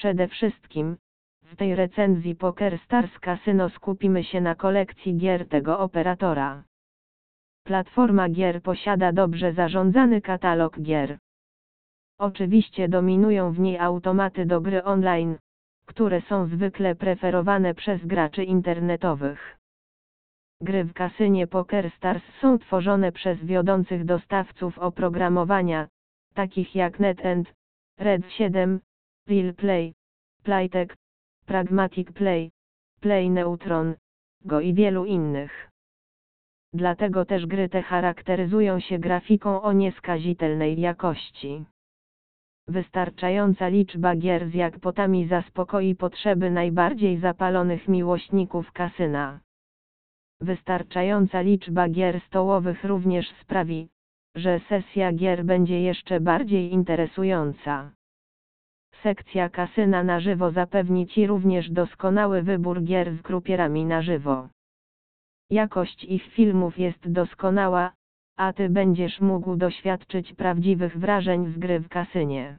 Przede wszystkim, w tej recenzji Poker Stars Casino skupimy się na kolekcji gier tego operatora. Platforma gier posiada dobrze zarządzany katalog gier. Oczywiście dominują w niej automaty do gry online, które są zwykle preferowane przez graczy internetowych. Gry w kasynie Poker Stars są tworzone przez wiodących dostawców oprogramowania, takich jak NetEnt, Red 7, Real Play, Playtech, Pragmatic Play, Play Neutron, Go i wielu innych. Dlatego też gry te charakteryzują się grafiką o nieskazitelnej jakości. Wystarczająca liczba gier z jakpotami zaspokoi potrzeby najbardziej zapalonych miłośników kasyna. Wystarczająca liczba gier stołowych również sprawi, że sesja gier będzie jeszcze bardziej interesująca. Sekcja kasyna na żywo zapewni Ci również doskonały wybór gier z grupierami na żywo. Jakość ich filmów jest doskonała, a Ty będziesz mógł doświadczyć prawdziwych wrażeń z gry w kasynie.